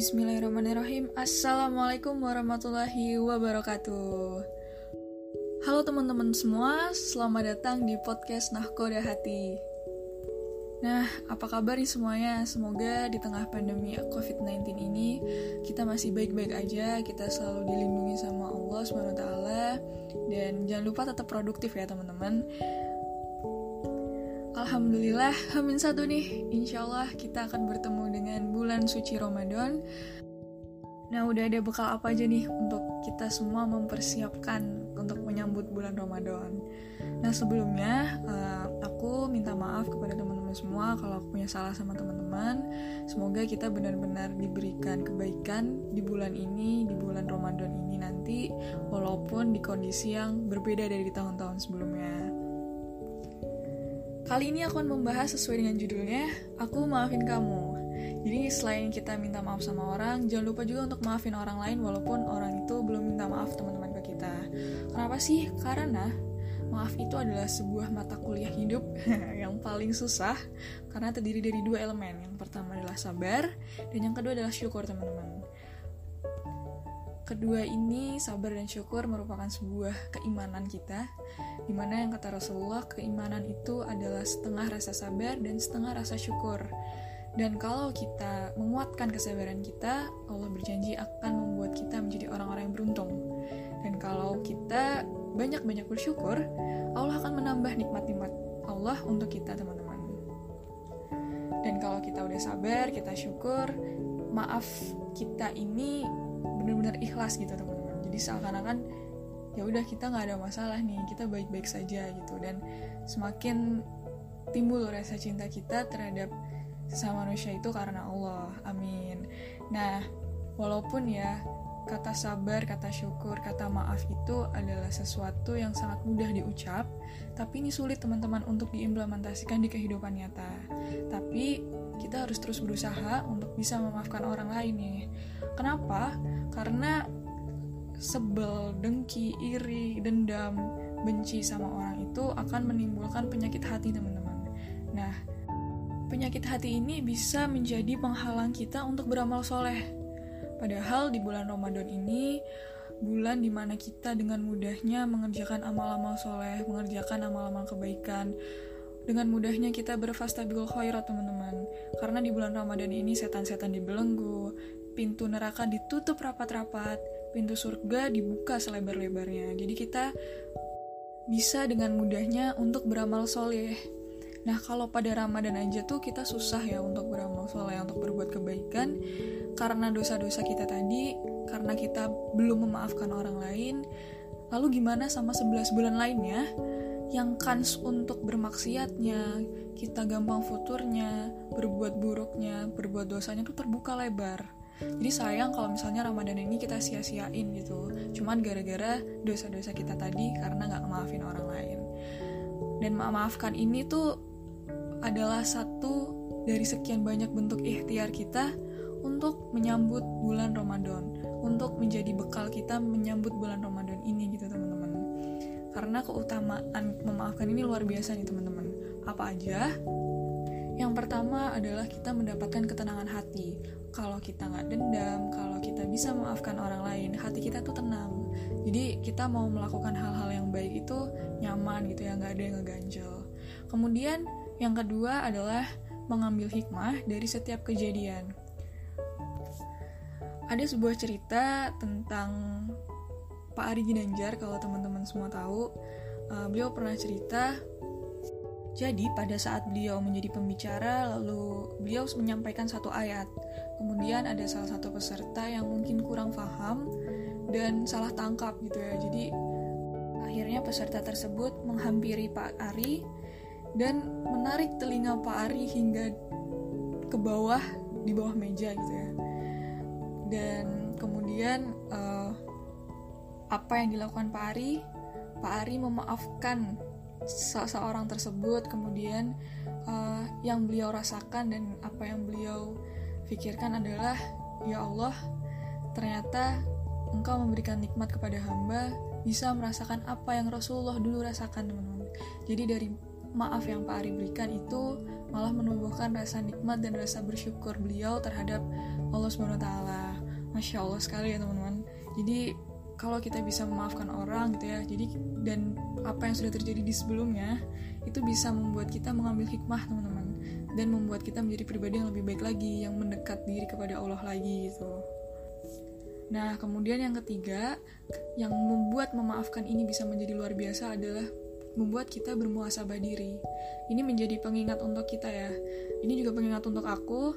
Bismillahirrahmanirrahim Assalamualaikum warahmatullahi wabarakatuh Halo teman-teman semua Selamat datang di podcast Nahkoda Hati Nah, apa kabar nih semuanya? Semoga di tengah pandemi COVID-19 ini kita masih baik-baik aja, kita selalu dilindungi sama Allah SWT dan jangan lupa tetap produktif ya teman-teman. Alhamdulillah, Hamin satu nih, insya Allah kita akan bertemu dengan bulan suci Ramadan. Nah, udah ada bekal apa aja nih untuk kita semua mempersiapkan untuk menyambut bulan Ramadan. Nah, sebelumnya uh, aku minta maaf kepada teman-teman semua kalau aku punya salah sama teman-teman. Semoga kita benar-benar diberikan kebaikan di bulan ini, di bulan Ramadan ini nanti, walaupun di kondisi yang berbeda dari tahun-tahun sebelumnya. Kali ini aku akan membahas sesuai dengan judulnya, Aku Maafin Kamu. Jadi selain kita minta maaf sama orang, jangan lupa juga untuk maafin orang lain walaupun orang itu belum minta maaf teman-teman ke kita. Kenapa sih? Karena maaf itu adalah sebuah mata kuliah hidup yang paling susah karena terdiri dari dua elemen. Yang pertama adalah sabar dan yang kedua adalah syukur, teman-teman. Kedua ini, sabar dan syukur merupakan sebuah keimanan kita, di mana yang kata Rasulullah, keimanan itu adalah setengah rasa sabar dan setengah rasa syukur. Dan kalau kita menguatkan kesabaran kita, Allah berjanji akan membuat kita menjadi orang-orang yang beruntung. Dan kalau kita banyak-banyak bersyukur, Allah akan menambah nikmat-nikmat Allah untuk kita, teman-teman. Dan kalau kita udah sabar, kita syukur, maaf kita ini benar-benar ikhlas gitu, teman-teman. Jadi seakan-akan ya udah kita nggak ada masalah nih, kita baik-baik saja gitu. Dan semakin timbul rasa cinta kita terhadap sesama manusia itu karena Allah. Amin. Nah, walaupun ya kata sabar, kata syukur, kata maaf itu adalah sesuatu yang sangat mudah diucap, tapi ini sulit teman-teman untuk diimplementasikan di kehidupan nyata. Tapi kita harus terus berusaha untuk bisa memaafkan orang lain nih. Kenapa? Karena sebel, dengki, iri, dendam, benci sama orang itu akan menimbulkan penyakit hati teman-teman. Nah, penyakit hati ini bisa menjadi penghalang kita untuk beramal soleh Padahal di bulan Ramadan ini bulan di mana kita dengan mudahnya mengerjakan amal-amal soleh, mengerjakan amal-amal kebaikan. Dengan mudahnya kita berfastabil khairat teman-teman. Karena di bulan Ramadan ini setan-setan dibelenggu, pintu neraka ditutup rapat-rapat, pintu surga dibuka selebar-lebarnya. Jadi kita bisa dengan mudahnya untuk beramal soleh. Nah, kalau pada Ramadan aja tuh kita susah ya untuk beramal soleh, untuk berbuat kebaikan karena dosa-dosa kita tadi, karena kita belum memaafkan orang lain. Lalu gimana sama 11 bulan lainnya yang kans untuk bermaksiatnya, kita gampang futurnya, berbuat buruknya, berbuat dosanya tuh terbuka lebar. Jadi sayang kalau misalnya Ramadan ini kita sia-siain gitu. Cuman gara-gara dosa-dosa kita tadi karena nggak maafin orang lain. Dan maafkan ini tuh adalah satu dari sekian banyak bentuk ikhtiar kita untuk menyambut bulan Ramadan, untuk menjadi bekal kita menyambut bulan Ramadan ini gitu teman-teman. Karena keutamaan memaafkan ini luar biasa nih teman-teman. Apa aja? Yang pertama adalah kita mendapatkan ketenangan hati. Kalau kita nggak dendam, kalau kita bisa memaafkan orang lain, hati kita tuh tenang. Jadi kita mau melakukan hal-hal yang baik itu nyaman gitu ya, nggak ada yang ngeganjel. Kemudian yang kedua adalah mengambil hikmah dari setiap kejadian. Ada sebuah cerita tentang Pak Ari Ginanjar, kalau teman-teman semua tahu. Uh, beliau pernah cerita, jadi pada saat beliau menjadi pembicara, lalu beliau menyampaikan satu ayat. Kemudian ada salah satu peserta yang mungkin kurang paham dan salah tangkap gitu ya. Jadi akhirnya peserta tersebut menghampiri Pak Ari dan menarik telinga Pak Ari hingga ke bawah di bawah meja gitu ya dan kemudian uh, apa yang dilakukan Pak Ari Pak Ari memaafkan seseorang tersebut kemudian uh, yang beliau rasakan dan apa yang beliau pikirkan adalah ya Allah ternyata engkau memberikan nikmat kepada hamba bisa merasakan apa yang Rasulullah dulu rasakan teman-teman jadi dari maaf yang Pak Ari berikan itu malah menumbuhkan rasa nikmat dan rasa bersyukur beliau terhadap Allah Subhanahu wa taala. Masya Allah sekali ya teman-teman. Jadi kalau kita bisa memaafkan orang gitu ya, jadi dan apa yang sudah terjadi di sebelumnya itu bisa membuat kita mengambil hikmah teman-teman dan membuat kita menjadi pribadi yang lebih baik lagi, yang mendekat diri kepada Allah lagi gitu. Nah, kemudian yang ketiga, yang membuat memaafkan ini bisa menjadi luar biasa adalah membuat kita bermuasabah diri. Ini menjadi pengingat untuk kita ya. Ini juga pengingat untuk aku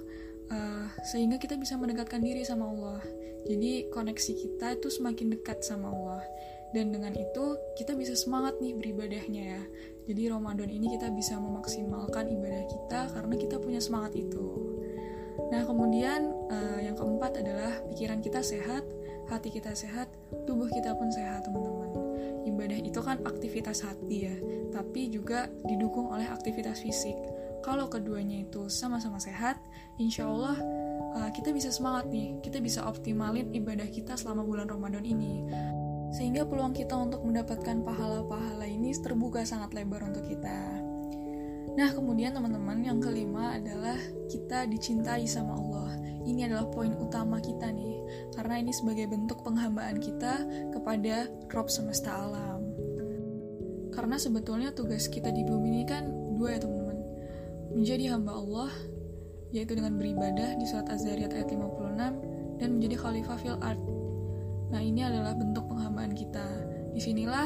uh, sehingga kita bisa mendekatkan diri sama Allah. Jadi koneksi kita itu semakin dekat sama Allah. Dan dengan itu kita bisa semangat nih beribadahnya ya. Jadi Ramadan ini kita bisa memaksimalkan ibadah kita karena kita punya semangat itu. Nah, kemudian uh, yang keempat adalah pikiran kita sehat, hati kita sehat, tubuh kita pun sehat, teman-teman ibadah itu kan aktivitas hati ya, tapi juga didukung oleh aktivitas fisik. Kalau keduanya itu sama-sama sehat, insya Allah uh, kita bisa semangat nih, kita bisa optimalin ibadah kita selama bulan Ramadan ini. Sehingga peluang kita untuk mendapatkan pahala-pahala ini terbuka sangat lebar untuk kita. Nah, kemudian teman-teman, yang kelima adalah kita dicintai sama Allah. Ini adalah poin utama kita nih, karena ini sebagai bentuk penghambaan kita kepada Rob semesta alam. Karena sebetulnya tugas kita di bumi ini kan dua ya teman-teman. Menjadi hamba Allah, yaitu dengan beribadah di surat Az-Zariyat ayat 56, dan menjadi khalifah fil art. Nah, ini adalah bentuk penghambaan kita. Di sinilah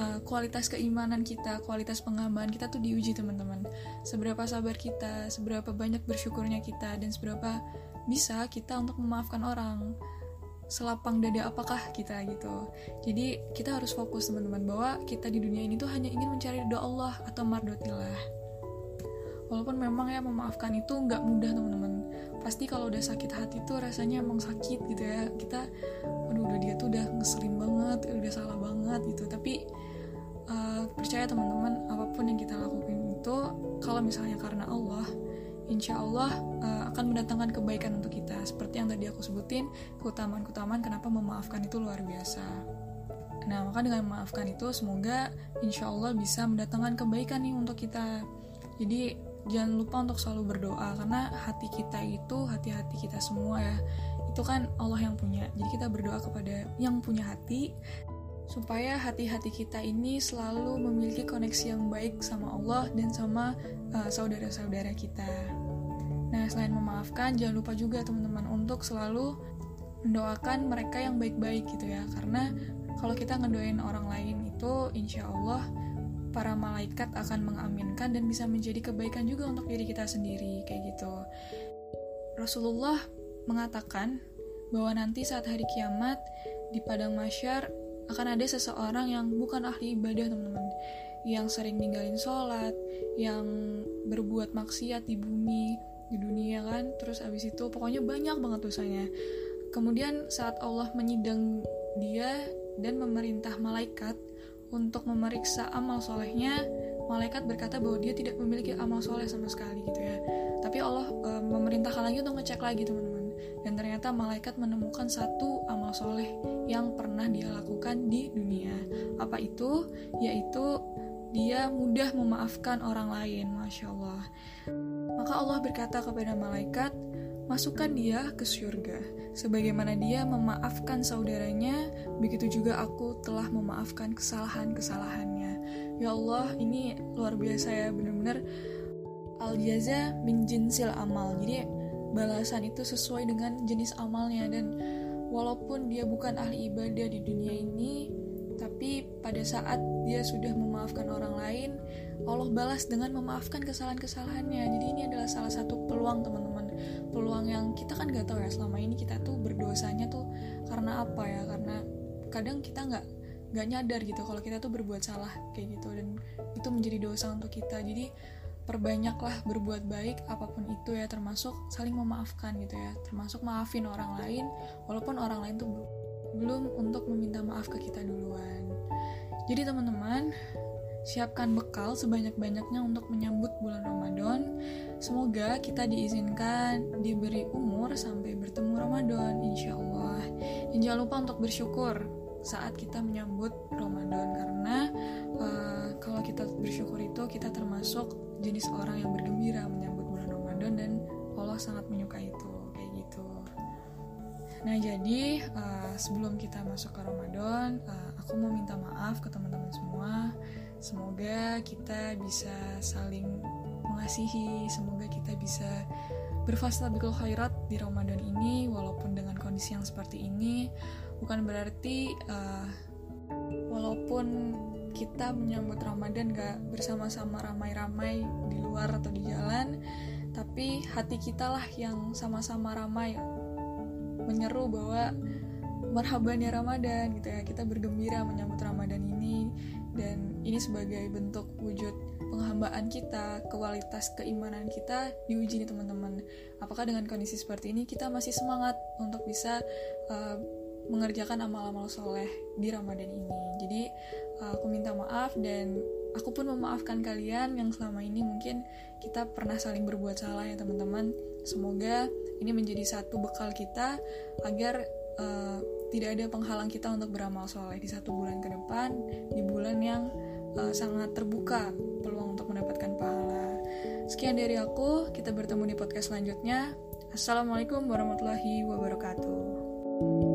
uh, kualitas keimanan kita, kualitas penghambaan kita tuh diuji teman-teman. Seberapa sabar kita, seberapa banyak bersyukurnya kita, dan seberapa bisa kita untuk memaafkan orang. Selapang dada apakah kita gitu. Jadi kita harus fokus teman-teman bahwa kita di dunia ini tuh hanya ingin mencari doa Allah atau mardotillah. Walaupun memang ya memaafkan itu nggak mudah teman-teman. Pasti kalau udah sakit hati tuh rasanya emang sakit gitu ya. Kita, udah ngeselin banget, udah salah banget gitu. Tapi uh, percaya teman-teman apa pun yang kita lakukan itu kalau misalnya karena Allah insya Allah uh, akan mendatangkan kebaikan untuk kita. Seperti yang tadi aku sebutin keutamaan-keutamaan kenapa memaafkan itu luar biasa. Nah maka dengan memaafkan itu semoga insya Allah bisa mendatangkan kebaikan nih untuk kita. Jadi jangan lupa untuk selalu berdoa karena hati kita itu hati-hati kita semua ya itu kan Allah yang punya jadi kita berdoa kepada yang punya hati supaya hati-hati kita ini selalu memiliki koneksi yang baik sama Allah dan sama uh, saudara-saudara kita. Nah, selain memaafkan, jangan lupa juga teman-teman untuk selalu mendoakan mereka yang baik-baik gitu ya, karena kalau kita ngedoain orang lain itu, insya Allah para malaikat akan mengaminkan dan bisa menjadi kebaikan juga untuk diri kita sendiri kayak gitu. Rasulullah mengatakan bahwa nanti saat hari kiamat di padang masyar akan ada seseorang yang bukan ahli ibadah teman-teman. Yang sering ninggalin sholat yang berbuat maksiat di bumi di dunia kan? Terus abis itu pokoknya banyak banget dosanya. Kemudian saat Allah menyidang dia dan memerintah malaikat untuk memeriksa amal solehnya malaikat berkata bahwa dia tidak memiliki amal soleh sama sekali gitu ya. Tapi Allah e, memerintahkan lagi untuk ngecek lagi teman-teman dan ternyata malaikat menemukan satu amal soleh yang pernah dia lakukan di dunia. Apa itu? Yaitu dia mudah memaafkan orang lain, masya Allah. Maka Allah berkata kepada malaikat, masukkan dia ke surga. Sebagaimana dia memaafkan saudaranya, begitu juga aku telah memaafkan kesalahan-kesalahannya. Ya Allah, ini luar biasa ya, benar-benar al jaza min jinsil amal. Jadi balasan itu sesuai dengan jenis amalnya. Dan walaupun dia bukan ahli ibadah di dunia ini tapi pada saat dia sudah memaafkan orang lain Allah balas dengan memaafkan kesalahan-kesalahannya. Jadi ini adalah salah satu peluang teman-teman. Peluang yang kita kan gak tahu ya selama ini kita tuh berdosanya tuh karena apa ya? Karena kadang kita nggak nggak nyadar gitu kalau kita tuh berbuat salah kayak gitu. Dan itu menjadi dosa untuk kita. Jadi perbanyaklah berbuat baik apa pun itu ya termasuk saling memaafkan gitu ya. Termasuk maafin orang lain walaupun orang lain tuh belum untuk meminta maaf ke kita duluan. Jadi teman-teman siapkan bekal sebanyak-banyaknya untuk menyambut bulan Ramadan. Semoga kita diizinkan diberi umur sampai bertemu Ramadan insya Allah. Dan jangan lupa untuk bersyukur saat kita menyambut Ramadan kita bersyukur itu kita termasuk jenis orang yang bergembira menyambut bulan Ramadan dan Allah sangat menyukai itu kayak gitu. Nah jadi uh, sebelum kita masuk ke Ramadan, uh, aku mau minta maaf ke teman-teman semua. Semoga kita bisa saling mengasihi, semoga kita bisa berfastabiqul khairat di Ramadan ini walaupun dengan kondisi yang seperti ini bukan berarti uh, walaupun kita menyambut Ramadan gak bersama-sama ramai-ramai di luar atau di jalan tapi hati kita lah yang sama-sama ramai menyeru bahwa marhaban ya Ramadan gitu ya. Kita bergembira menyambut Ramadan ini dan ini sebagai bentuk wujud penghambaan kita kualitas keimanan kita diuji nih teman-teman. Apakah dengan kondisi seperti ini kita masih semangat untuk bisa uh, mengerjakan amal-amal soleh di Ramadan ini. Jadi uh, aku minta maaf dan aku pun memaafkan kalian yang selama ini mungkin kita pernah saling berbuat salah ya teman-teman. Semoga ini menjadi satu bekal kita agar uh, tidak ada penghalang kita untuk beramal soleh di satu bulan ke depan, di bulan yang uh, sangat terbuka peluang untuk mendapatkan pahala. Sekian dari aku, kita bertemu di podcast selanjutnya. Assalamualaikum warahmatullahi wabarakatuh.